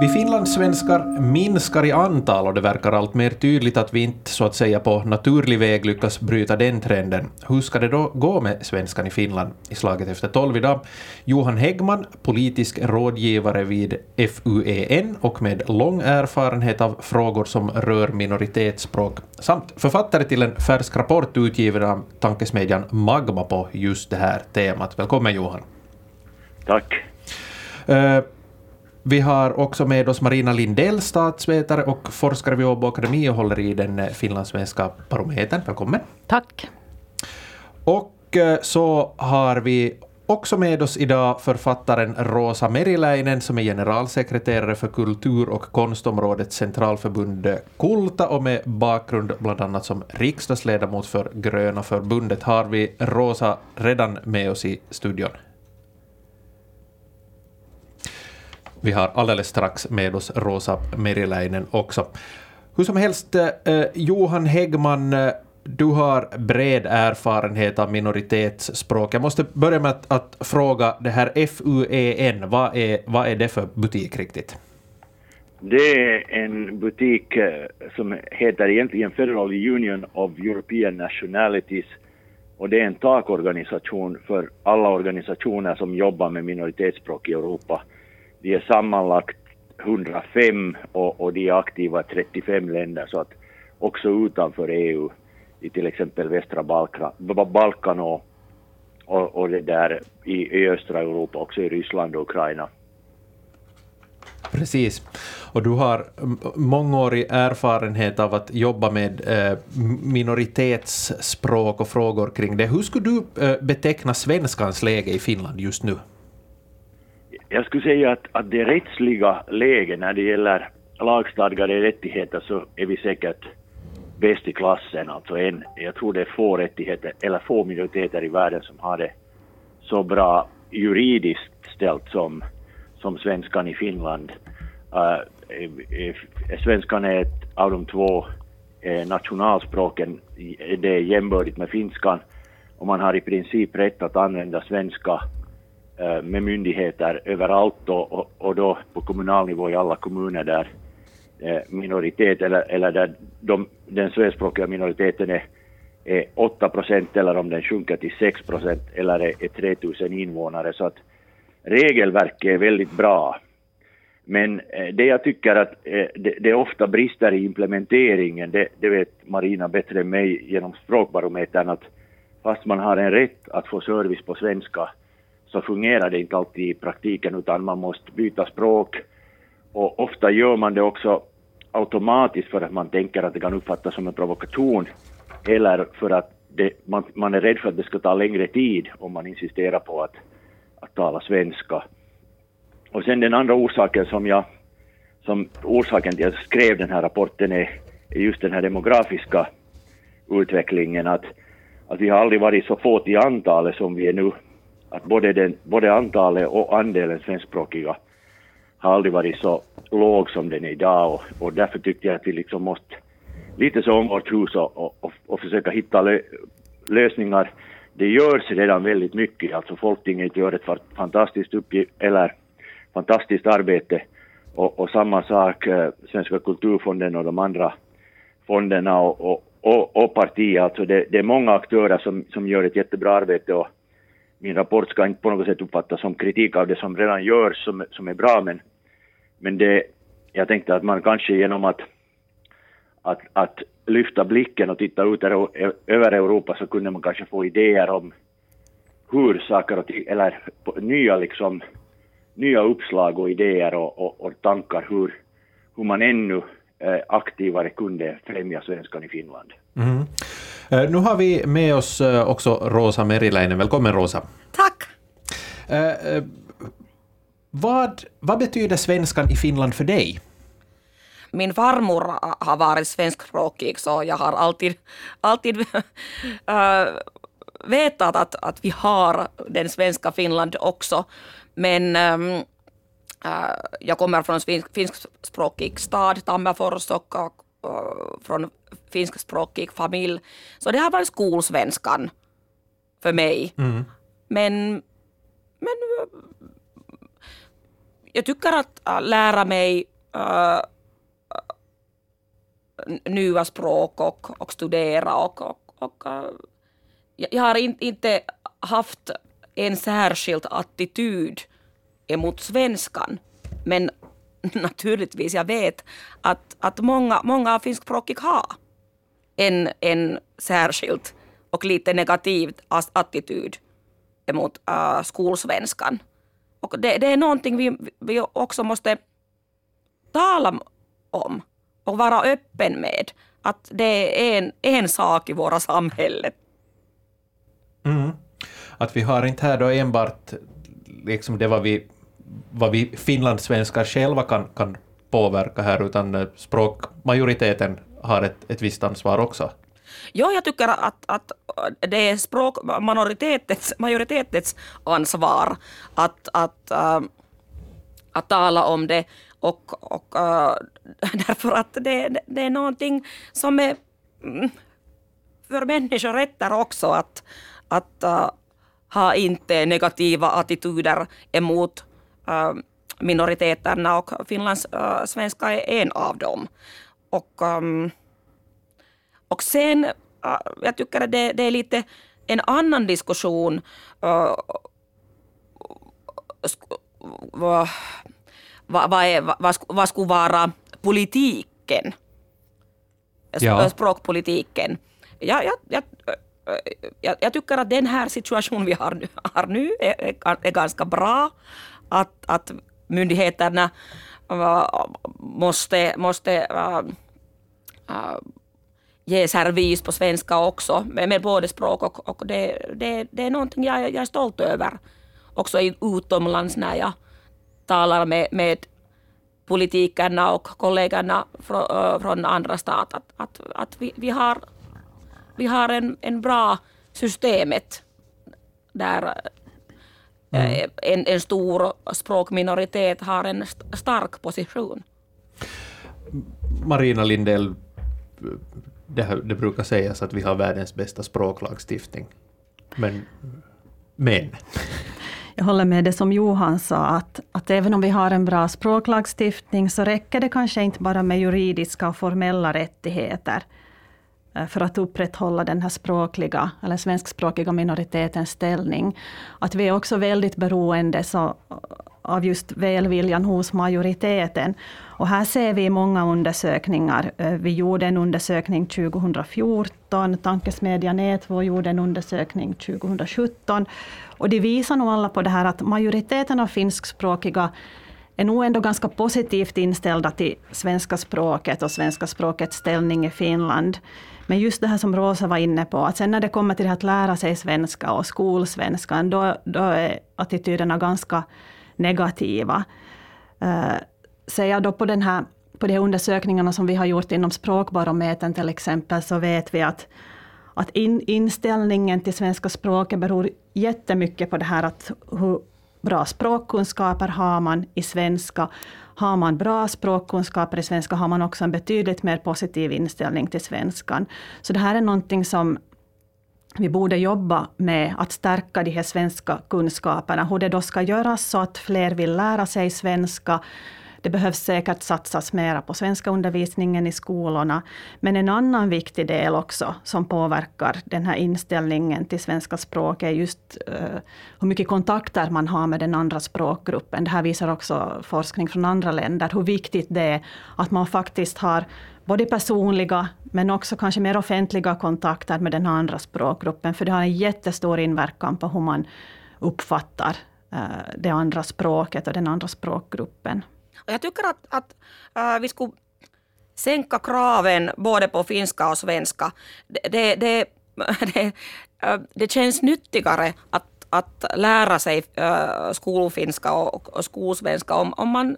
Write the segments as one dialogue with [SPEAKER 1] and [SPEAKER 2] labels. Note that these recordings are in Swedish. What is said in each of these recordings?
[SPEAKER 1] Vi finlandssvenskar minskar i antal och det verkar allt mer tydligt att vi inte så att säga på naturlig väg lyckas bryta den trenden. Hur ska det då gå med svenskan i Finland i slaget efter tolv idag? Johan Häggman, politisk rådgivare vid FUEN och med lång erfarenhet av frågor som rör minoritetsspråk samt författare till en färsk rapport utgiven av tankesmedjan Magma på just det här temat. Välkommen Johan.
[SPEAKER 2] Tack.
[SPEAKER 1] Uh, vi har också med oss Marina Lindell, statsvetare och forskare vid Åbo Akademi och håller i den finlandssvenska barometern. Välkommen.
[SPEAKER 3] Tack.
[SPEAKER 1] Och eh, så har vi också med oss idag författaren Rosa Meriläinen som är generalsekreterare för kultur och konstområdets centralförbund Kulta och med bakgrund bland annat som riksdagsledamot för Gröna förbundet. Har vi Rosa redan med oss i studion? Vi har alldeles strax med oss Rosa Meriläinen också. Hur som helst, eh, Johan Häggman, eh, du har bred erfarenhet av minoritetsspråk. Jag måste börja med att, att fråga det här FUEN, vad är, vad är det för butik riktigt?
[SPEAKER 2] Det är en butik eh, som heter egentligen Federal Union of European Nationalities och det är en takorganisation för alla organisationer som jobbar med minoritetsspråk i Europa. De är sammanlagt 105 och, och de är aktiva i 35 länder så att också utanför EU i till exempel västra Balkan, Balkan och, och, och det där i, i östra Europa, också i Ryssland och Ukraina.
[SPEAKER 1] Precis. Och du har mångårig erfarenhet av att jobba med eh, minoritetsspråk och frågor kring det. Hur skulle du eh, beteckna svenskans läge i Finland just nu?
[SPEAKER 2] Jag skulle säga att, att det rättsliga läget när det gäller lagstadgade rättigheter så är vi säkert bäst i klassen. Alltså en, jag tror det är få rättigheter, eller få minoriteter i världen som har det så bra juridiskt ställt som, som svenskan i Finland. Uh, svenskan är ett av de två eh, nationalspråken, det är jämbördigt med finskan och man har i princip rätt att använda svenska Eh, med myndigheter överallt och, och, och då på kommunal nivå i alla kommuner där eh, minoritet eller, eller där de, den svenskspråkiga minoriteten är, är 8 procent eller om den sjunker till 6 procent eller är, är 3000 invånare så att regelverket är väldigt bra. Men eh, det jag tycker att det, det ofta brister i implementeringen, det, det vet Marina bättre än mig genom språkbarometern att fast man har en rätt att få service på svenska så fungerar det inte alltid i praktiken utan man måste byta språk och ofta gör man det också automatiskt för att man tänker att det kan uppfattas som en provokation eller för att det, man, man, är rädd för att det ska ta längre tid om man insisterar på att, att tala svenska. Och sen den andra orsaken som jag, som orsaken till att jag skrev den här rapporten är, är just den här demografiska utvecklingen att, att vi har aldrig varit så få till antalet som vi är nu att både, den, både antalet och andelen svenskspråkiga har aldrig varit så låg som den är idag och, och därför tyckte jag att vi liksom måste lite så om vårt hus och, och, och försöka hitta lö, lösningar. Det görs redan väldigt mycket, alltså Folktinget gör ett fantastiskt uppgift, eller fantastiskt arbete och, och samma sak eh, Svenska kulturfonden och de andra fonderna och, och, och, och partier, alltså det, det, är många aktörer som, som gör ett jättebra arbete och min rapport ska inte på något sätt uppfattas som kritik av det som redan görs som, som är bra, men, men det, jag tänkte att man kanske genom att, att, att lyfta blicken och titta ut över Europa så kunde man kanske få idéer om hur saker och ting, eller nya liksom, nya uppslag och idéer och, och, och tankar hur, hur man ännu eh, aktivare kunde främja svenskan i Finland.
[SPEAKER 1] Mm. Eh, nu har vi med oss eh, också Rosa Meriläinen. Välkommen Rosa.
[SPEAKER 3] Tack.
[SPEAKER 1] Eh, vad, vad betyder svenskan i Finland för dig?
[SPEAKER 3] Min farmor har varit svenskspråkig så jag har alltid, alltid äh, vetat att, att vi har den svenska Finland också. Men äh, jag kommer från en finskspråkig stad, Tammerfors, och, och från finskspråkig familj. Så det har varit skolsvenskan för mig. Mm. Men, men jag tycker att äh, lära mig äh, nya språk och, och studera och, och, och äh, jag har in, inte haft en särskild attityd emot svenskan. Men naturligtvis, jag vet att, att många, många finskspråkiga har en, en särskild och lite negativ attityd emot uh, skolsvenskan. Och det, det är någonting vi, vi också måste tala om och vara öppen med. Att det är en, en sak i våra samhällen.
[SPEAKER 1] Mm. Att vi har inte här då enbart liksom det vad vi, vad vi finlandssvenskar själva kan, kan påverka här, utan eh, språkmajoriteten har ett, ett visst ansvar också.
[SPEAKER 3] Jo, jag tycker att, att eh, det är språkmajoritetens majoritetens ansvar att, att, äh, att tala om det och, och äh, därför att det, det är någonting som är mm, för människorätter också att, att äh, ha inte negativa attityder emot minoriteterna och Finlands äh, svenska är en av dem. Och, um, och sen, uh, jag tycker att det, det, är lite en annan diskussion uh, vad, vad, är, vad, vad skulle vara politiken? Ja. Språkpolitiken. Jag, jag, jag, jag, jag, tycker att den här situationen vi har, har nu är, är ganska bra. Att, att myndigheterna äh, måste, måste äh, äh, ge servis på svenska också, med, med både språk och, och det, det, det är någonting jag, jag är stolt över. Också utomlands när jag talar med, med politikerna och kollegorna från, från andra stater. Att, att, att vi, vi har, vi har en, en bra systemet där Mm. Eh, en, en stor språkminoritet har en stark position.
[SPEAKER 1] Marina Lindell, det, det brukar sägas att vi har världens bästa språklagstiftning. Men, men.
[SPEAKER 4] Jag håller med det som Johan sa, att, att även om vi har en bra språklagstiftning så räcker det kanske inte bara med juridiska och formella rättigheter. Eh, för att upprätthålla den här språkliga, eller svenskspråkiga minoritetens ställning. Att vi är också väldigt beroende så, av just välviljan hos majoriteten. Och här ser vi många undersökningar. Eh, vi gjorde en undersökning 2014, Tankesmedjan Nätvo gjorde en undersökning 2017. Och de visar nog alla på det här att majoriteten av finskspråkiga är nog ändå ganska positivt inställda till svenska språket och svenska språkets ställning i Finland. Men just det här som Rosa var inne på, att sen när det kommer till det att lära sig svenska och skolsvenskan, då, då är attityderna ganska negativa. Uh, ser jag då på, den här, på de här undersökningarna som vi har gjort inom Språkbarometern till exempel, så vet vi att, att in, inställningen till svenska språket beror jättemycket på det här att hur bra språkkunskaper har man i svenska har man bra språkkunskaper i svenska har man också en betydligt mer positiv inställning till svenskan. Så det här är någonting som vi borde jobba med att stärka de här svenska kunskaperna. Hur det då ska göras så att fler vill lära sig svenska, det behövs säkert satsas mera på svenska undervisningen i skolorna. Men en annan viktig del också som påverkar den här inställningen till svenska språket är just uh, hur mycket kontakter man har med den andra språkgruppen. Det här visar också forskning från andra länder, hur viktigt det är att man faktiskt har både personliga, men också kanske mer offentliga kontakter med den andra språkgruppen. För det har en jättestor inverkan på hur man uppfattar eh, det andra språket och den andra språkgruppen.
[SPEAKER 3] Jag tycker att, att äh, vi skulle sänka kraven både på finska och svenska. Det, det, det, det, äh, det känns nyttigare att, att lära sig äh, skolfinska och, och skolsvenska om, om man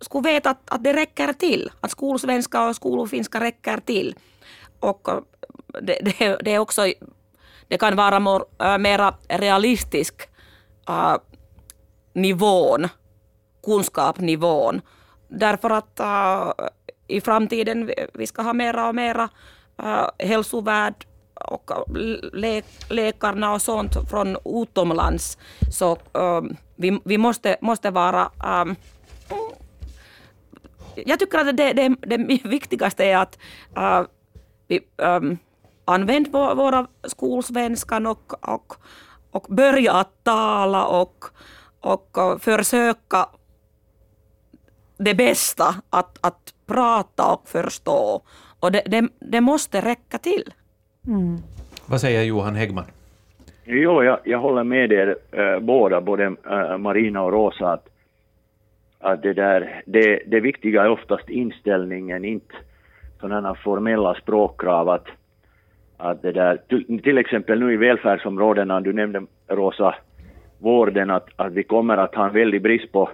[SPEAKER 3] skulle veta att, att det räcker till. Att skolsvenska och skolfinska räcker till. Och äh, det, det, det är också det kan vara mer, äh, mera realistisk äh, nivån kunskapsnivån. Därför att uh, i framtiden vi ska ha mera och mera uh, hälsovärd och äh, lä läkarna och sånt från utomlands. Så uh, vi, vi måste, måste vara um, jag tycker att det, det, det viktigaste är att uh, vi ähm, um, använder våra skolsvenskan och, och, och börja att tala och, och försöka det bästa, att, att prata och förstå. Och det, det, det måste räcka till.
[SPEAKER 1] Mm. Vad säger Johan Häggman?
[SPEAKER 2] Jo, jag, jag håller med er äh, båda, både äh, Marina och Rosa, att, att det, där, det, det viktiga är oftast inställningen, inte sådana formella språkkrav. Att, att det där, till, till exempel nu i välfärdsområdena, du nämnde Rosa, vården, att, att vi kommer att ha en väldig brist på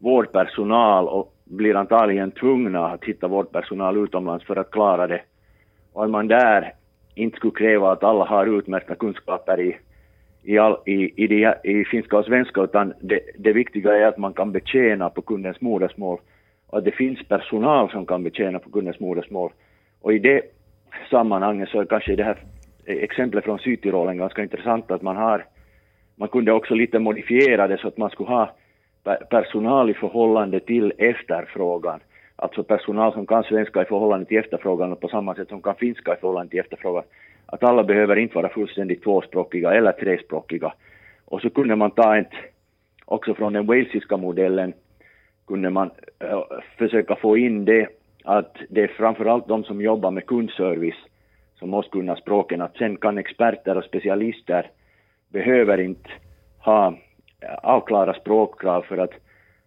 [SPEAKER 2] vårdpersonal och blir antagligen tvungna att hitta vårdpersonal utomlands för att klara det. Och att man där inte skulle kräva att alla har utmärkta kunskaper i, i, all, i, i, de, i finska och svenska, utan det, det viktiga är att man kan betjäna på kundens modersmål och att det finns personal som kan betjäna på kundens modersmål. Och i det sammanhanget så är kanske det här exemplet från Sydtyrolen ganska intressant att man har, man kunde också lite modifiera det så att man skulle ha personal i förhållande till efterfrågan. Alltså personal som kan svenska i förhållande till efterfrågan och på samma sätt som kan finska i förhållande till efterfrågan. Att alla behöver inte vara fullständigt tvåspråkiga eller trespråkiga. Och så kunde man ta ett, också från den walesiska modellen, kunde man äh, försöka få in det att det är framförallt de som jobbar med kundservice som måste kunna språken. Att sen kan experter och specialister behöver inte ha avklara språkkrav för att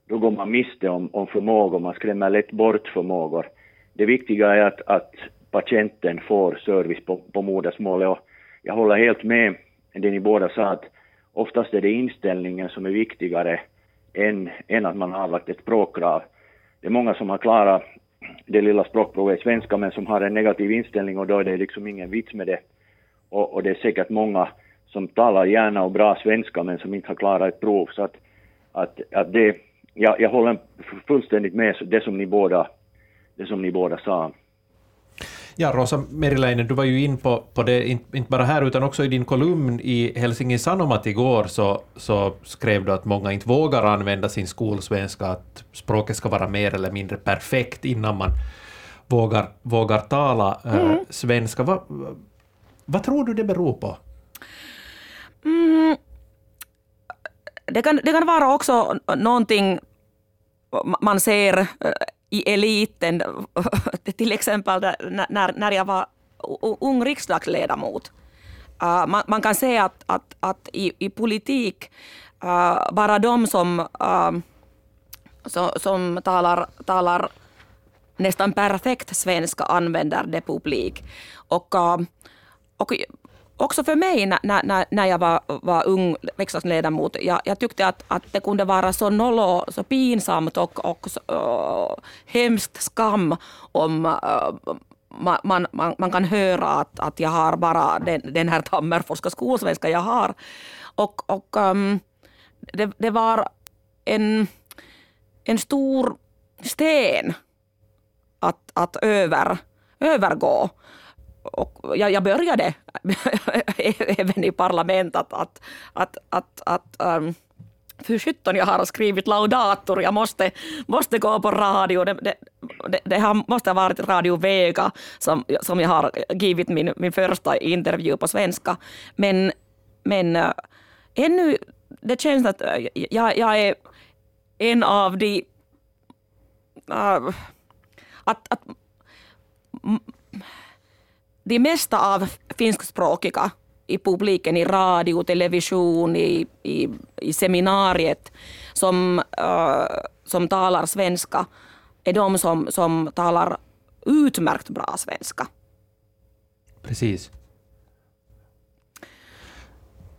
[SPEAKER 2] då går man miste om, om förmågor, man skrämmer lätt bort förmågor. Det viktiga är att, att patienten får service på, på modersmålet och jag håller helt med det ni båda sa att oftast är det inställningen som är viktigare än, än att man har avlagt ett språkkrav. Det är många som har klarat det lilla språkprovet i svenska men som har en negativ inställning och då är det liksom ingen vits med det. Och, och det är säkert många som talar gärna och bra svenska men som inte har klarat ett prov. Så att, att, att det, jag, jag håller fullständigt med det som ni båda, det som ni båda sa.
[SPEAKER 1] Ja, Rosa Meriläinen, du var ju in på, på det, inte bara här utan också i din kolumn i Helsingin Sanomat igår så, så skrev du att många inte vågar använda sin skolsvenska, att språket ska vara mer eller mindre perfekt innan man vågar, vågar tala äh, mm. svenska. Va, vad tror du det beror på?
[SPEAKER 3] Mm, det, kan, det kan vara också någonting man ser eh, i eliten, till exempel när, när jag var ung riksdagsledamot. Uh, man, man, kan säga att, att, att i, i politik, uh, bara de som, uh, so, som talar, talar nästan perfekt svenska använder det publik. Och, och också för mig när, när, när jag var, var ung riksdagsledamot, jag, jag tyckte att, att det kunde vara så nollo, så pinsamt och, och så, uh, hemskt skam om uh, man, man, man, kan höra att, att jag har bara den, den här Tammerforska skolsvenska jag har. Och, och um, det, det var en, en stor sten att, att över, övergå och jag, jag började även i parlamentet att, att, att, att, ähm, att um, för sjutton jag har skrivit laudator, jag måste, måste gå på radio. Det, det, det, det har, måste ha varit Radio Vega som, som jag har givit min, min första intervju på svenska. Men, men äh, ännu, det känns att äh, jag, jag är en av de... Äh, att, att de mesta av finskspråkiga i publiken i radio, television, i, i, i seminariet som, uh, som talar svenska är de som, som talar utmärkt bra svenska.
[SPEAKER 1] Precis.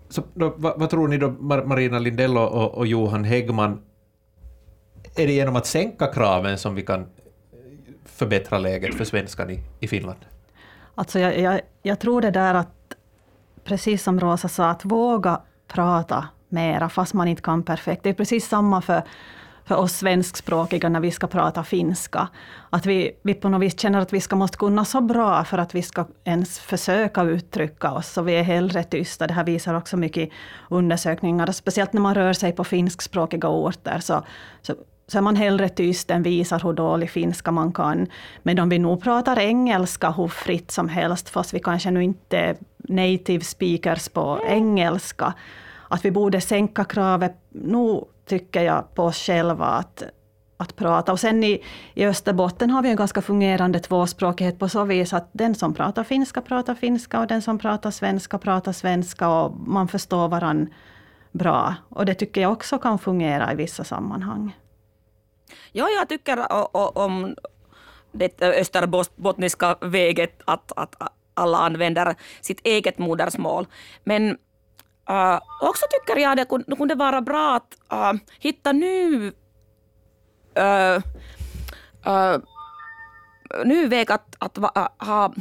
[SPEAKER 1] Så då, vad, vad, tror ni då, Marina Lindell och, och Johan Häggman, är det genom att sänka kraven som vi kan förbättra läget för svenskan i, i Finland?
[SPEAKER 4] Alltså jag, jag, jag tror det där att, precis som Rosa sa, att våga prata mera, fast man inte kan perfekt. Det är precis samma för, för oss svenskspråkiga när vi ska prata finska. Att vi, vi på något vis känner att vi ska måste kunna så bra för att vi ska ens försöka uttrycka oss, så vi är hellre tysta. Det här visar också mycket undersökningar, speciellt när man rör sig på finskspråkiga orter, så, så så är man hellre tyst än visar hur dålig finska man kan. Men om vi nu pratar engelska hur fritt som helst, fast vi kanske nu inte är native speakers på engelska, att vi borde sänka kravet, nu tycker jag på oss själva att, att prata. Och sen i, i Österbotten har vi en ganska fungerande tvåspråkighet på så vis att den som pratar finska pratar finska och den som pratar svenska pratar svenska och man förstår varandra bra. Och det tycker jag också kan fungera i vissa sammanhang.
[SPEAKER 3] Ja, jag tycker om det österbottniska väget att, att alla använder sitt eget modersmål. Men äh, också tycker jag det kunde, kunde vara bra att äh, hitta ny, äh, äh, ny väg att, att uh, ha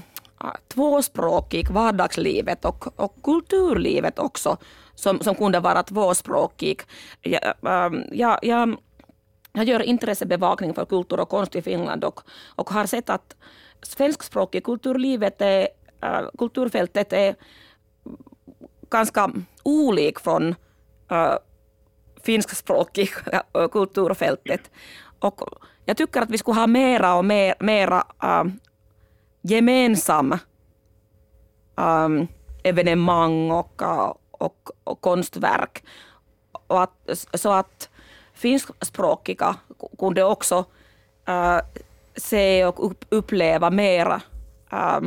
[SPEAKER 3] äh, tvåspråkig vardagslivet och, och kulturlivet också som, som kunde vara tvåspråkig. Jag, äh, jag, jag, jag gör intressebevakning för kultur och konst i Finland och, och har sett att svenskspråkig kulturlivet är, äh, kulturfältet är ganska olik från äh, finskspråkig kulturfältet. Och jag tycker att vi skulle ha mera och mer, mera äh, gemensam äh, evenemang och, äh, och, och konstverk. Och att, så att finskspråkiga kunde också äh, se och upp, uppleva mera äh,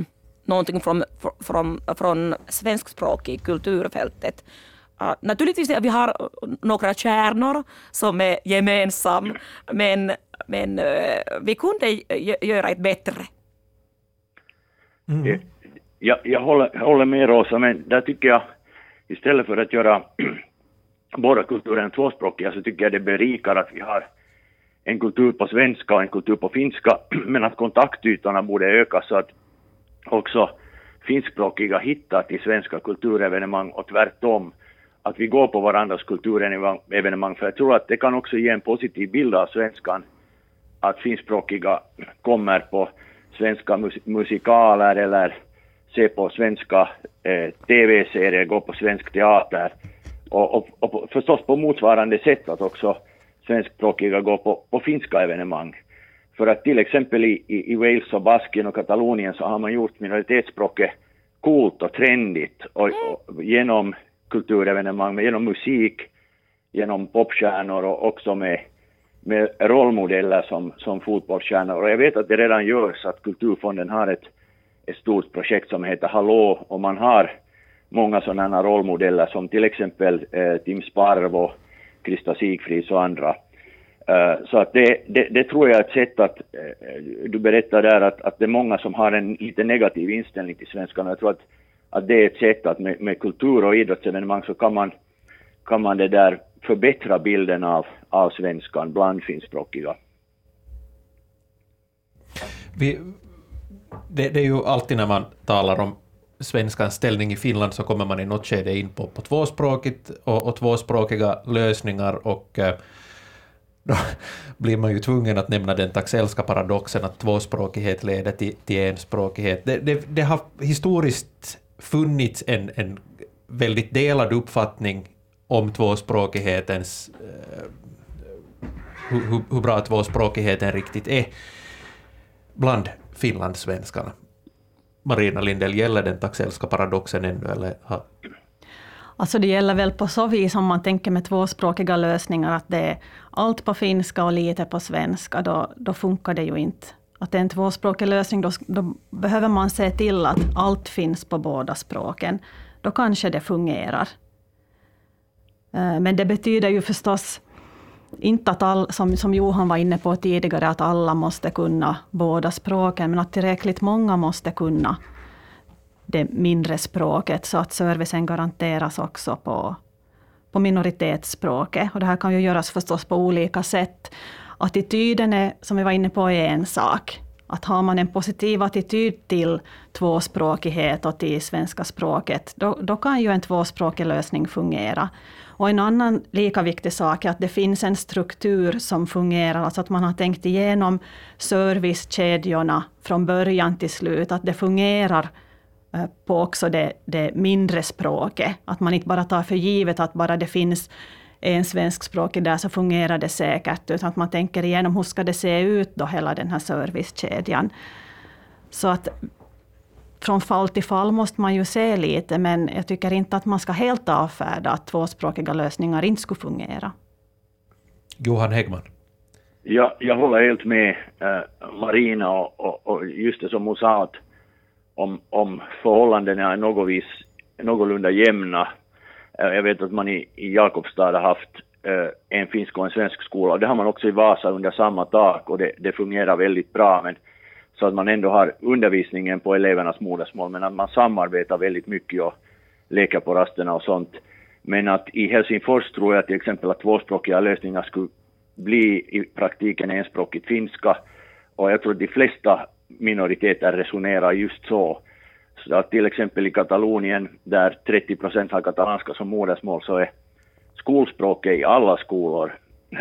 [SPEAKER 3] någonting från, från, från svenskspråkig kulturfältet. Uh, naturligtvis vi har några kärnor som är gemensamma, men, men uh, vi kunde göra ett bättre.
[SPEAKER 2] Mm. Jag, jag håller, håller med Rosa, men där tycker jag istället för att göra båda kulturerna tvåspråkiga så tycker jag det berikar att vi har en kultur på svenska och en kultur på finska, men att kontaktytorna borde öka så att också finskspråkiga hittar till svenska kulturevenemang och tvärtom, att vi går på varandras kulturevenemang, för jag tror att det kan också ge en positiv bild av svenskan, att finskspråkiga kommer på svenska musikaler eller ser på svenska eh, tv-serier, går på svensk teater och, och, och förstås på motsvarande sätt att också svenskspråkiga går på, på finska evenemang. För att till exempel i, i, Wales och Baskien och Katalonien så har man gjort minoritetsspråket coolt och trendigt och, och genom kulturevenemang, genom musik, genom popstjärnor och också med, med rollmodeller som, som fotbollsstjärnor. Och jag vet att det redan görs, att Kulturfonden har ett, ett stort projekt som heter Hallå och man har många sådana rollmodeller som till exempel eh, Tim Sparvo, Krista Sigfrids och andra. Uh, så att det, det, det, tror jag är ett sätt att, uh, du berättar där att, att det är många som har en lite negativ inställning till svenskan. Jag tror att, att det är ett sätt att med, med kultur och idrottsevenemang så kan man, kan man det där förbättra bilden av, av svenskan bland finskspråkiga.
[SPEAKER 1] Vi, det, det, är ju alltid när man talar om svenskans ställning i Finland så kommer man i något skede in på, på tvåspråkigt och, och tvåspråkiga lösningar och eh, då blir man ju tvungen att nämna den taxellska paradoxen att tvåspråkighet leder till, till enspråkighet. Det, det, det har historiskt funnits en, en väldigt delad uppfattning om tvåspråkighetens eh, hur, hur bra tvåspråkigheten riktigt är bland finlandssvenskarna. Marina Lindell, gäller den taxellska paradoxen ännu? Eller?
[SPEAKER 4] Alltså det gäller väl på så vis om man tänker med tvåspråkiga lösningar att det är allt på finska och lite på svenska, då, då funkar det ju inte. Att det är en tvåspråkig lösning, då, då behöver man se till att allt finns på båda språken. Då kanske det fungerar. Eh, men det betyder ju förstås inte att all, som, som Johan var inne på tidigare, att alla måste kunna båda språken, men att tillräckligt många måste kunna det mindre språket, så att servicen garanteras också på, på minoritetsspråket. Och det här kan ju göras förstås på olika sätt. Attityden är, som vi var inne på, är en sak. Att har man en positiv attityd till tvåspråkighet och till svenska språket, då, då kan ju en tvåspråkig lösning fungera. Och en annan lika viktig sak är att det finns en struktur som fungerar, alltså att man har tänkt igenom servicekedjorna från början till slut, att det fungerar eh, på också det, det mindre språket. Att man inte bara tar för givet att bara det finns en svenskspråkig där så fungerar det säkert, utan att man tänker igenom hur ska det se ut då, hela den här servicekedjan. Så att från fall till fall måste man ju se lite, men jag tycker inte att man ska helt avfärda att tvåspråkiga lösningar inte skulle fungera.
[SPEAKER 1] Johan Häggman.
[SPEAKER 2] Ja, jag håller helt med äh, Marina och, och, och, just det som hon sa att om, om förhållandena är något vis, någorlunda jämna. Äh, jag vet att man i, i Jakobstad har haft äh, en finsk och en svensk skola och det har man också i Vasa under samma tak och det, det fungerar väldigt bra. Men så att man ändå har undervisningen på elevernas modersmål, men att man samarbetar väldigt mycket och leker på rasterna och sånt. Men att i Helsingfors tror jag till exempel att tvåspråkiga lösningar skulle bli i praktiken enspråkigt finska. Och jag tror att de flesta minoriteter resonerar just så. Så att till exempel i Katalonien, där 30 procent har katalanska som modersmål, så är skolspråket i alla skolor,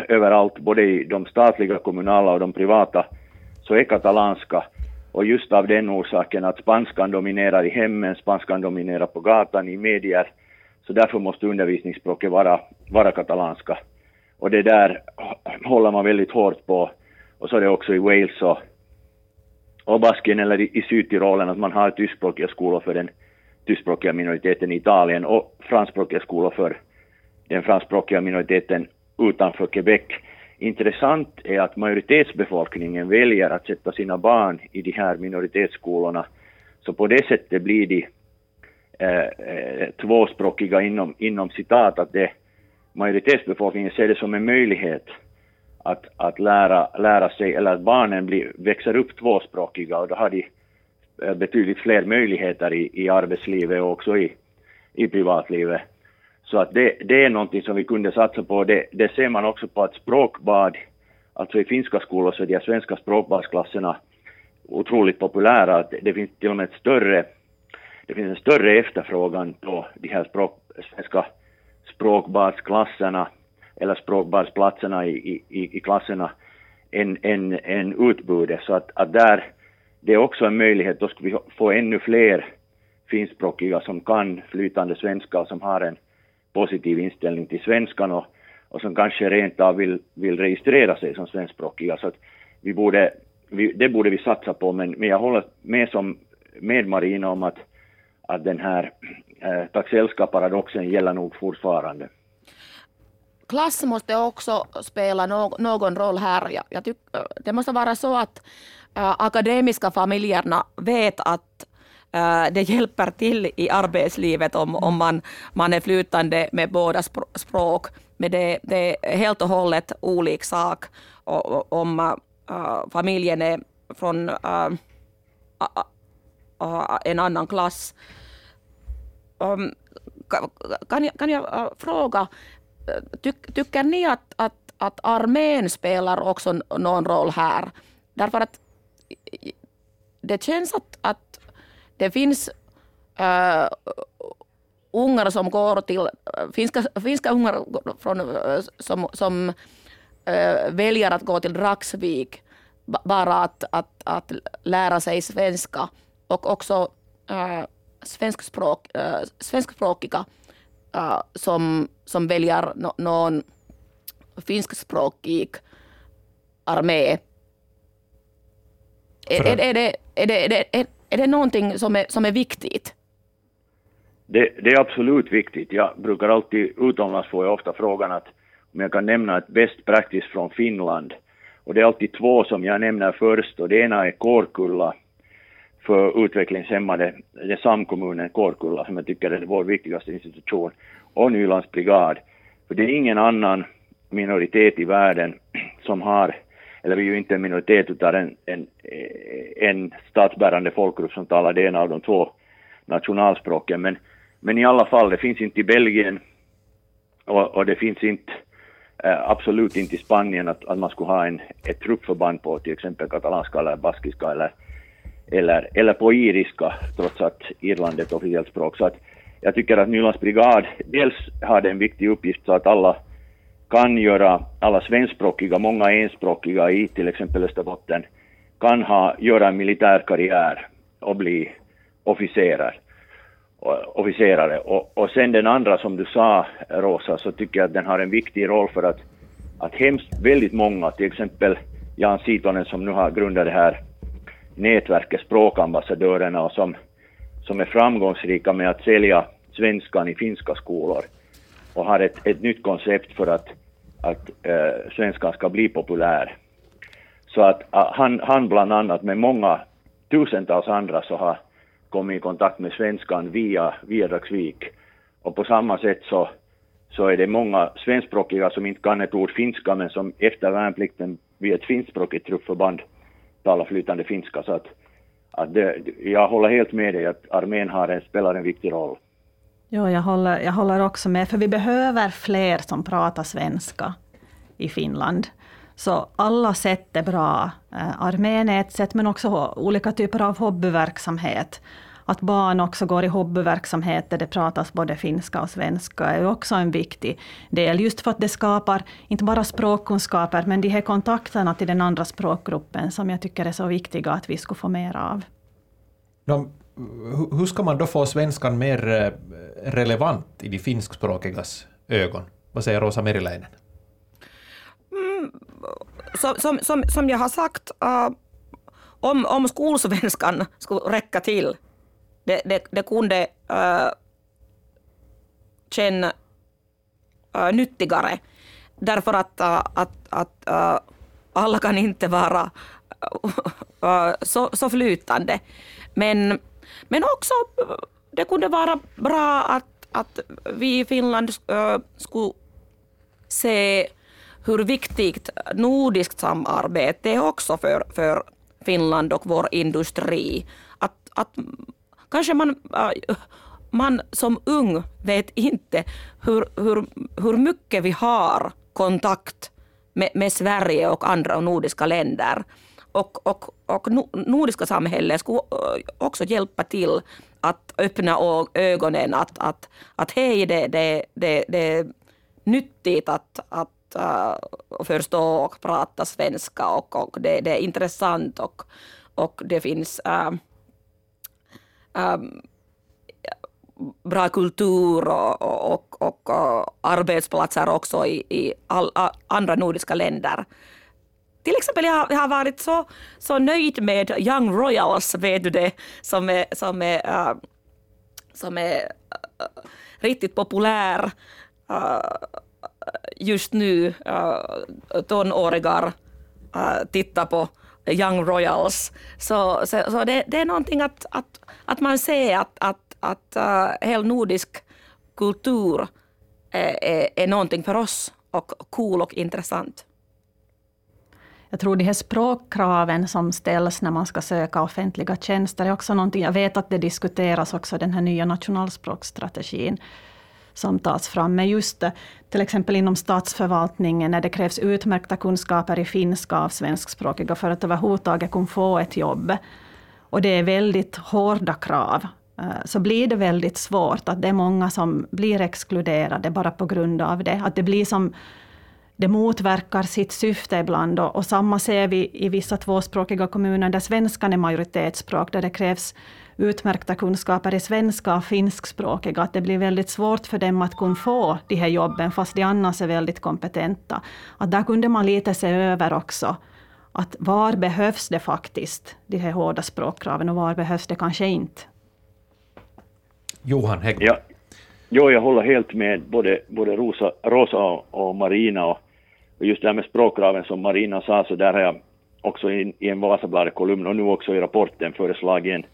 [SPEAKER 2] överallt, både i de statliga, kommunala och de privata, så är katalanska. Och just av den orsaken att spanskan dominerar i hemmen, spanskan dominerar på gatan, i medier, så därför måste undervisningsspråket vara, vara katalanska. Och det där håller man väldigt hårt på. Och så är det också i Wales och, och Baskien eller i, i Sydtyrolen att man har tyskspråkiga skolor för den tyskspråkiga minoriteten i Italien och franskspråkiga skolor för den franskspråkiga minoriteten utanför Quebec. Intressant är att majoritetsbefolkningen väljer att sätta sina barn i de här minoritetsskolorna. Så på det sättet blir de eh, eh, tvåspråkiga inom, inom citat, att det, majoritetsbefolkningen ser det som en möjlighet att, att lära, lära sig, eller att barnen blir, växer upp tvåspråkiga och då har de eh, betydligt fler möjligheter i, i arbetslivet och också i, i privatlivet. Så att det, det är någonting som vi kunde satsa på. Det, det ser man också på att språkbad, alltså i finska skolor så är de svenska språkbadsklasserna otroligt populära. Det finns till och med ett större, det finns en större efterfrågan på de här språk, svenska språkbadsklasserna eller språkbadsplatserna i, i, i klasserna än, än, än utbudet. Så att, att där, det är också en möjlighet, då skulle vi få ännu fler finskspråkiga som kan flytande svenska och som har en positiv inställning till svenskan och, och som kanske rent av vill, vill registrera sig som svenskspråkiga. Så alltså att vi borde, vi, det borde vi satsa på, men, men jag håller med, som, med Marina om att, att den här eh, taxellska-paradoxen gäller nog fortfarande.
[SPEAKER 3] Klass måste också spela no någon roll här. Jag, jag tyck, det måste vara så att äh, akademiska familjerna vet att det hjälper till i arbetslivet om, om man, man är flytande med båda språk. Men det, det är helt och hållet olik sak om äh, familjen är från en annan klass. Kan, jag, kan jag fråga, ty, tycker ni att, att, att armén spelar också någon roll här? Därför att det känns att, att det finns äh, ungar som går till, finska, finska ungar från, som, som äh, väljer att gå till Dragsvik bara att, att, att lära sig svenska och också äh, svenskspråk, äh, svenskspråkiga äh, som, som väljer no, någon finskspråkig armé. Är, är, är, det, är, det, är, det, är är det någonting som är, som är viktigt?
[SPEAKER 2] Det, det, är absolut viktigt. Jag brukar alltid, utomlands får jag ofta frågan att om jag kan nämna ett best practice från Finland. Och det är alltid två som jag nämner först och det ena är Kårkulla för utvecklingshämmade, det är samkommunen Kårkulla som jag tycker är vår viktigaste institution, och Nylands brigad. För det är ingen annan minoritet i världen som har, eller vi är ju inte en minoritet utan en, en, en statsbärande folkgrupp som talar det ena av de två nationalspråken. Men, men i alla fall, det finns inte i Belgien och, och det finns inte äh, absolut inte i Spanien att, att man skulle ha en, ett truppförband på till exempel katalanska eller baskiska eller eller, eller på iriska, trots att Irland är ett officiellt språk. Så att jag tycker att Nylands brigad dels har en viktig uppgift så att alla kan göra, alla svenskspråkiga, många enspråkiga i till exempel Österbotten, kan ha, göra en militär karriär och bli officerer. officerare. Och, och sen den andra som du sa, Rosa, så tycker jag att den har en viktig roll för att, att hemskt väldigt många, till exempel Jan Sitonen som nu har grundat det här nätverket Språkambassadörerna och som, som är framgångsrika med att sälja svenskan i finska skolor och har ett, ett nytt koncept för att, att äh, svenskan ska bli populär. Så att äh, han, han bland annat med många tusentals andra så har kommit i kontakt med svenskan via, via Dagsvik. Och på samma sätt så, så är det många svenskspråkiga som inte kan ett ord finska men som efter värnplikten vid ett finskspråkigt truppförband talar flytande finska. Så att, att det, jag håller helt med dig att armén har en, spelar en viktig roll.
[SPEAKER 4] Ja, jag håller, jag håller också med, för vi behöver fler som pratar svenska i Finland. Så alla sätt är bra. Eh, armén är ett sätt, men också olika typer av hobbyverksamhet. Att barn också går i hobbyverksamhet där det pratas både finska och svenska är också en viktig del. Just för att det skapar inte bara språkkunskaper, men de här kontakterna till den andra språkgruppen som jag tycker är så viktiga att vi skulle få mer av.
[SPEAKER 1] De, hur ska man då få svenskan mer eh, relevant i de finskspråkigas ögon? Vad säger Rosa Meriläinen?
[SPEAKER 3] Mm, som, som, som, som jag har sagt, uh, om, om skolsvenskan skulle räcka till, det, det, det kunde eh, uh, känna uh, nyttigare. Därför att, uh, att, att uh, alla kan inte vara uh, så, så flytande. Men, men också det kunde vara bra att, att vi i Finland äh, skulle se hur viktigt nordiskt samarbete är också för, för Finland och vår industri. Att, att kanske man, äh, man som ung vet inte hur, hur, hur mycket vi har kontakt med, med Sverige och andra nordiska länder. Och, och, och nordiska samhället skulle också hjälpa till att öppna ögonen att, att, att hej, det, det, det, det är nyttigt att, att uh, förstå och prata svenska och, och det, det, är intressant och, och det finns uh, um, bra kultur och, och, och, och, arbetsplatser också i, i all, andra nordiska länder. Till exempel jag, jag har varit så, så nöjd med Young Royals, vet du det, som är, som är, uh, som är uh, riktigt populär. Uh, just nu uh, tonåringar uh, tittar på Young Royals. Så, så, så det, det, är någonting att, att, att man ser att, att, att uh, hel nordisk kultur är, är, är någonting för oss och cool och intressant.
[SPEAKER 4] Jag tror de här språkkraven som ställs när man ska söka offentliga tjänster är också någonting, jag vet att det diskuteras också den här nya nationalspråksstrategin som tas fram. Men just eh, till exempel inom statsförvaltningen när det krävs utmärkta kunskaper i finska av svenskspråkiga för att överhuvudtaget kunna få ett jobb. Och det är väldigt hårda krav. Eh, så blir det väldigt svårt att det är många som blir exkluderade bara på grund av det. Att det blir som det motverkar sitt syfte ibland. Och, och samma ser vi i vissa tvåspråkiga kommuner där svenskan är majoritetsspråk, där det krävs utmärkta kunskaper i svenska och finskspråkiga, att det blir väldigt svårt för dem att kunna få de här jobben, fast de annars är väldigt kompetenta. Att där kunde man lite se över också, att var behövs det faktiskt, de här hårda språkkraven, och var behövs det kanske inte?
[SPEAKER 1] Johan Hägg.
[SPEAKER 2] Ja. Jo, jag håller helt med både, både Rosa, Rosa och, och Marina. Och, och just det här med språkkraven som Marina sa, så där har jag också i, i en Vasabladet-kolumn och nu också i rapporten föreslagit en,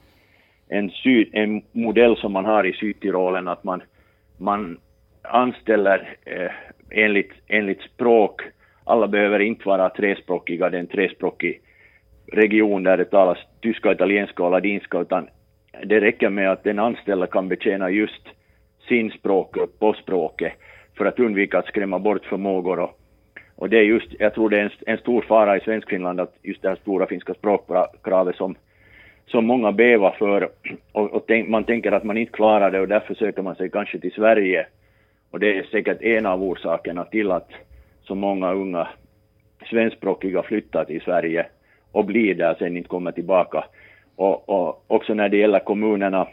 [SPEAKER 2] en, syd, en modell som man har i Sydtirolen, att man, man anställer eh, enligt, enligt språk. Alla behöver inte vara trespråkiga, det är en trespråkig region där det talas tyska, italienska och ladinska, utan det räcker med att den anställda kan betjäna just sin språkgrupp på språket för att undvika att skrämma bort förmågor. Och, och det är just, jag tror det är en, en stor fara i Svenskfinland att just det här stora finska språkkravet som som många bävar för och, och tänk, man tänker att man inte klarar det och därför söker man sig kanske till Sverige. Och det är säkert en av orsakerna till att så många unga svenskspråkiga flyttar till Sverige och blir där sen inte kommer tillbaka. Och, och också när det gäller kommunerna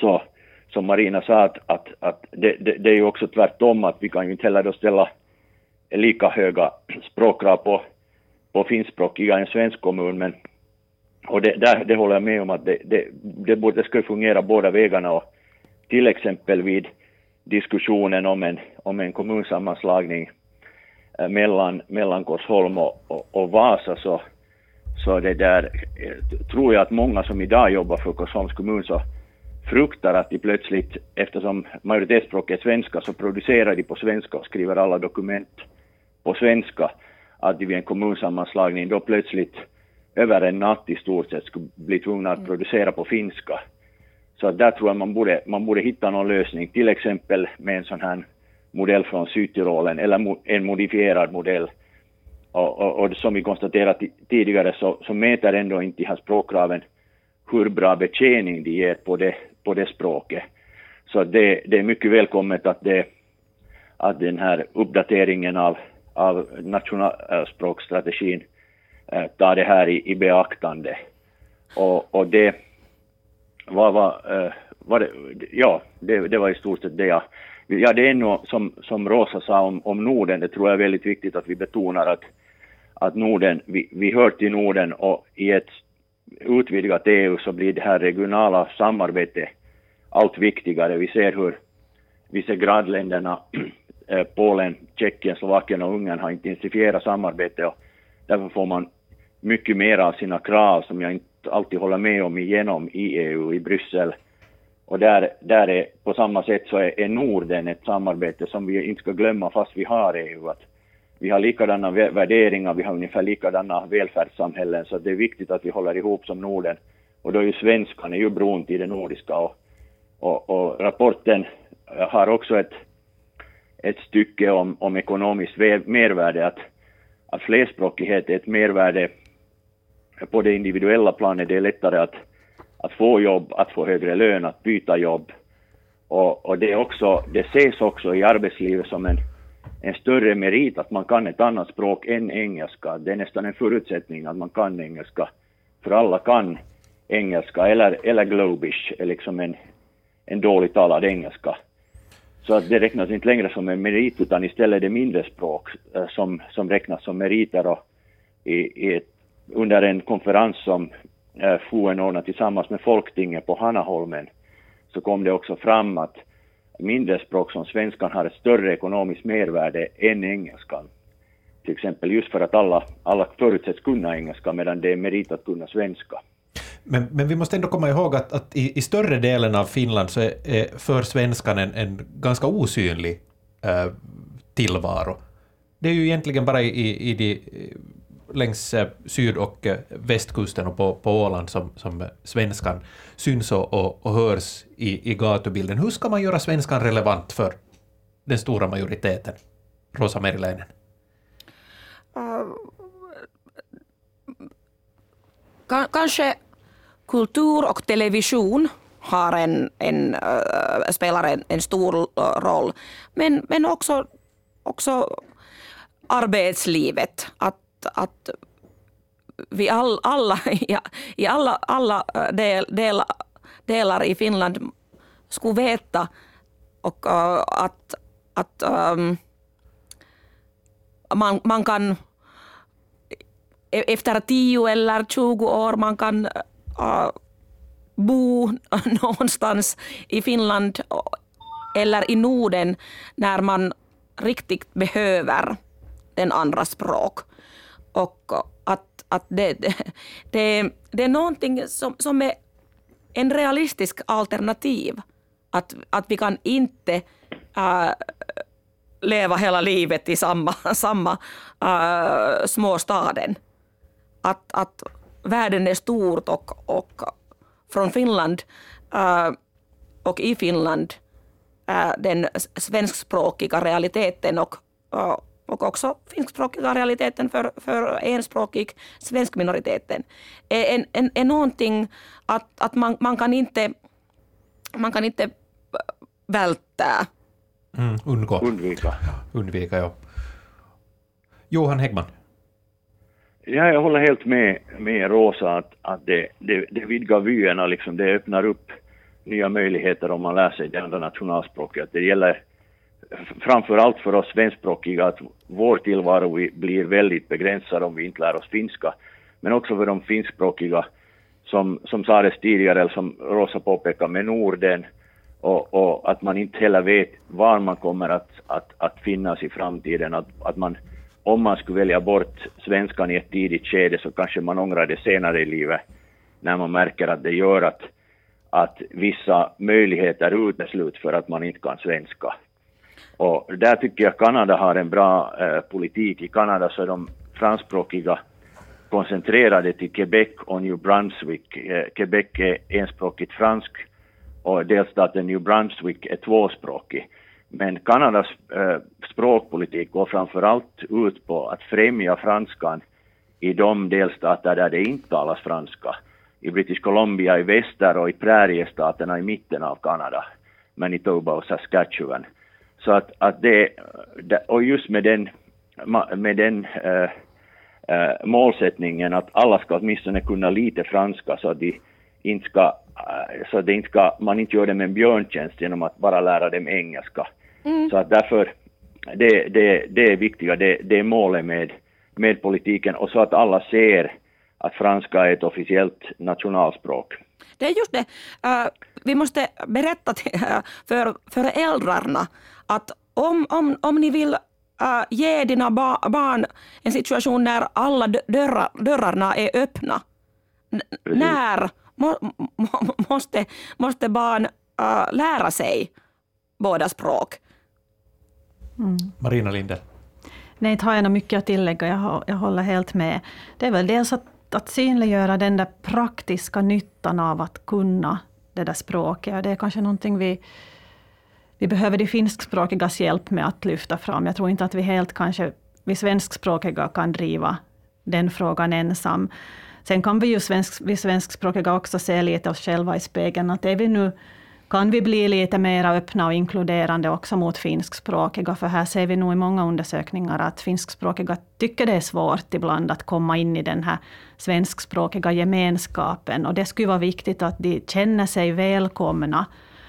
[SPEAKER 2] så, som Marina sa, att, att, att det, det, det, är ju också tvärtom, att vi kan ju inte heller då ställa lika höga språkkrav på, på finskspråkiga i en svensk kommun, men och det, där, det håller jag med om att det, det, det, borde, det ska fungera båda vägarna och till exempel vid diskussionen om en, om en kommunsammanslagning eh, mellan, mellan Korsholm och, och, och, Vasa så, så det där eh, tror jag att många som idag jobbar för Korsholms kommun så fruktar att de plötsligt, eftersom majoritetsspråket är svenska, så producerar de på svenska och skriver alla dokument på svenska, att vid en kommunsammanslagning då plötsligt över en natt i stort sett skulle bli tvungna att mm. producera på finska. Så där tror jag man borde, man borde hitta någon lösning, till exempel med en sån här modell från Sydtyrolen eller en modifierad modell. Och, och, och som vi konstaterat tidigare så, så mäter ändå inte de här språkkraven hur bra betjäning de ger på det, på det språket. Så det, det är mycket välkommet att, det, att den här uppdateringen av, av nationalspråkstrategin eh, eh, tar det här i, i beaktande. Och, och det var, var, eh, var det, ja, det, det var i stort sett det jag Ja, det är nog som, som Rosa sa om, om Norden, det tror jag är väldigt viktigt att vi betonar att, att Norden, vi, vi hör till Norden och i ett utvidgat EU så blir det här regionala samarbetet allt viktigare. Vi ser hur vi ser grannländerna Eh, Polen, Tjeckien, Slovakien och Ungern har intensifierat samarbetet och därför får man mycket mer av sina krav som jag inte alltid håller med om igenom i EU, i Bryssel. Och där, där är på samma sätt så är, är Norden ett samarbete som vi inte ska glömma fast vi har EU. Att vi har likadana värderingar, vi har ungefär likadana välfärdssamhällen, så det är viktigt att vi håller ihop som Norden. Och då är ju svenskan är ju bron till det nordiska och, och, och rapporten har också ett, ett stycke om, om ekonomiskt mervärde, att, att flerspråkighet är ett mervärde på det individuella planet. Det är lättare att, att få jobb, att få högre lön, att byta jobb. Och, och det, är också, det ses också i arbetslivet som en en större merit att man kan ett annat språk än engelska. Det är nästan en förutsättning att man kan engelska, för alla kan engelska, eller, eller globish, är liksom en, en dåligt talad engelska. Så att det räknas inte längre som en merit, utan istället är det mindre språk eh, som, som räknas som meriter. Och i, i ett, under en konferens som eh, FOEN FON ordnade tillsammans med Folktinget på Hanaholmen så kom det också fram att mindre språk som svenskan har ett större ekonomiskt mervärde än engelskan. Till exempel just för att alla, alla förutsätts kunna engelska medan det är merit att kunna svenska.
[SPEAKER 1] Men, men vi måste ändå komma ihåg att, att i, i, större delen av Finland så är, är för svenskan en, en ganska osynlig äh, tillvaro. Det är ju egentligen bara i, i de längs eh, syd och eh, västkusten och på, på Åland som, som svenskan syns och, och, och hörs i, i gatubilden. Hur ska man göra svenskan relevant för den stora majoriteten? Rosa Meriläinen. Uh,
[SPEAKER 3] kanske kultur och television har en, en, äh, spelar en, en stor eh, roll. Men, men också, också arbetslivet. Att att, vi all, alla, i alla, alla eh, del, del, delar i Finland skulle veta och, äh, att, att um, man, man kan e-, efter tio eller tjugo år man kan uh, bo någonstans i Finland eller i Norden när man riktigt behöver den andra språk. Och att, att det, det, det, det är någonting som, som är en realistisk alternativ. Att, att vi kan inte äh, leva hela livet i samma, samma äh, småstaden. Att, att världen är stort och, och från Finland äh, och i Finland äh, den svenskspråkiga realiteten och, och också finskspråkiga realiteten för, för enspråkig svensk minoriteten är, en, en, är någonting att, att man, man, kan inte, man kan inte välta.
[SPEAKER 1] Mm, undgå.
[SPEAKER 2] Undvika.
[SPEAKER 1] Undvika, ja. Johan Häggman.
[SPEAKER 2] Ja, jag håller helt med, med Rosa att, att det, det, det vidgar vyerna, liksom, det öppnar upp nya möjligheter om man lär sig det andra nationalspråket. Det gäller framför allt för oss svenskspråkiga att vår tillvaro blir väldigt begränsad om vi inte lär oss finska. Men också för de finskspråkiga som, som sades tidigare, eller som Rosa påpekade, med Norden och, och, att man inte heller vet var man kommer att, att, att finnas i framtiden. Att, att man, om man skulle välja bort svenskan i ett tidigt skede så kanske man ångrar det senare i livet när man märker att det gör att, att vissa möjligheter utesluts för att man inte kan svenska. Och där tycker jag Kanada har en bra eh, politik. I Kanada så är de franskspråkiga koncentrerade till Quebec och New Brunswick. Eh, Quebec är enspråkigt fransk och delstaten New Brunswick är tvåspråkig. Men Kanadas eh, språkpolitik går framför allt ut på att främja franskan i de delstater där det inte talas franska. I British Columbia i väster och i präriestaterna i mitten av Kanada, Manitoba och Saskatchewan. Så att, att det, och just med den, med den äh, äh, målsättningen att alla ska åtminstone kunna lite franska så att de inte ska, eh, så att inte ska, man inte gör dem en björntjänst genom att bara lära dem engelska. Mm. Så att därför, det, det, det är viktiga, det, det är målet med, med politiken och så att alla ser att franska är ett officiellt nationalspråk.
[SPEAKER 3] Det är just det. Uh, vi måste berätta till, uh, för föräldrarna att om, om, om ni vill uh, ge dina ba barn en situation när alla dörrar, dörrarna är öppna, när må, må, måste, måste barn uh, lära sig båda språk?
[SPEAKER 1] Mm. Marina Linde.
[SPEAKER 4] Nej, inte har jag mycket att tillägga. Jag, jag håller helt med. Det är väl dels att, att synliggöra den där praktiska nyttan av att kunna det där språket. Det är kanske någonting vi vi behöver de finskspråkigas hjälp med att lyfta fram. Jag tror inte att vi helt kanske, vi svenskspråkiga kan driva den frågan ensam. Sen kan vi ju svensk, vi svenskspråkiga också se lite oss själva i spegeln, att är vi nu kan vi bli lite mer öppna och inkluderande också mot finskspråkiga, för här ser vi nog i många undersökningar att finskspråkiga tycker det är svårt ibland att komma in i den här svenskspråkiga gemenskapen, och det skulle vara viktigt att de känner sig välkomna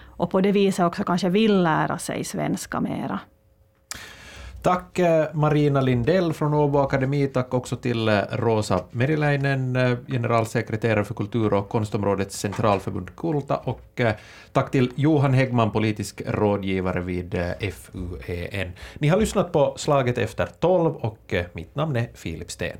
[SPEAKER 4] och på det viset också kanske vill lära sig svenska mera.
[SPEAKER 1] Tack eh, Marina Lindell från Åbo Akademi, tack också till eh, Rosa Meriläinen, eh, generalsekreterare för kultur och konstområdets centralförbund Kulta, och tack till Johan Häggman, politisk rådgivare vid FUEN. Ni har lyssnat på Slaget efter tolv och mitt namn är Filip Sten.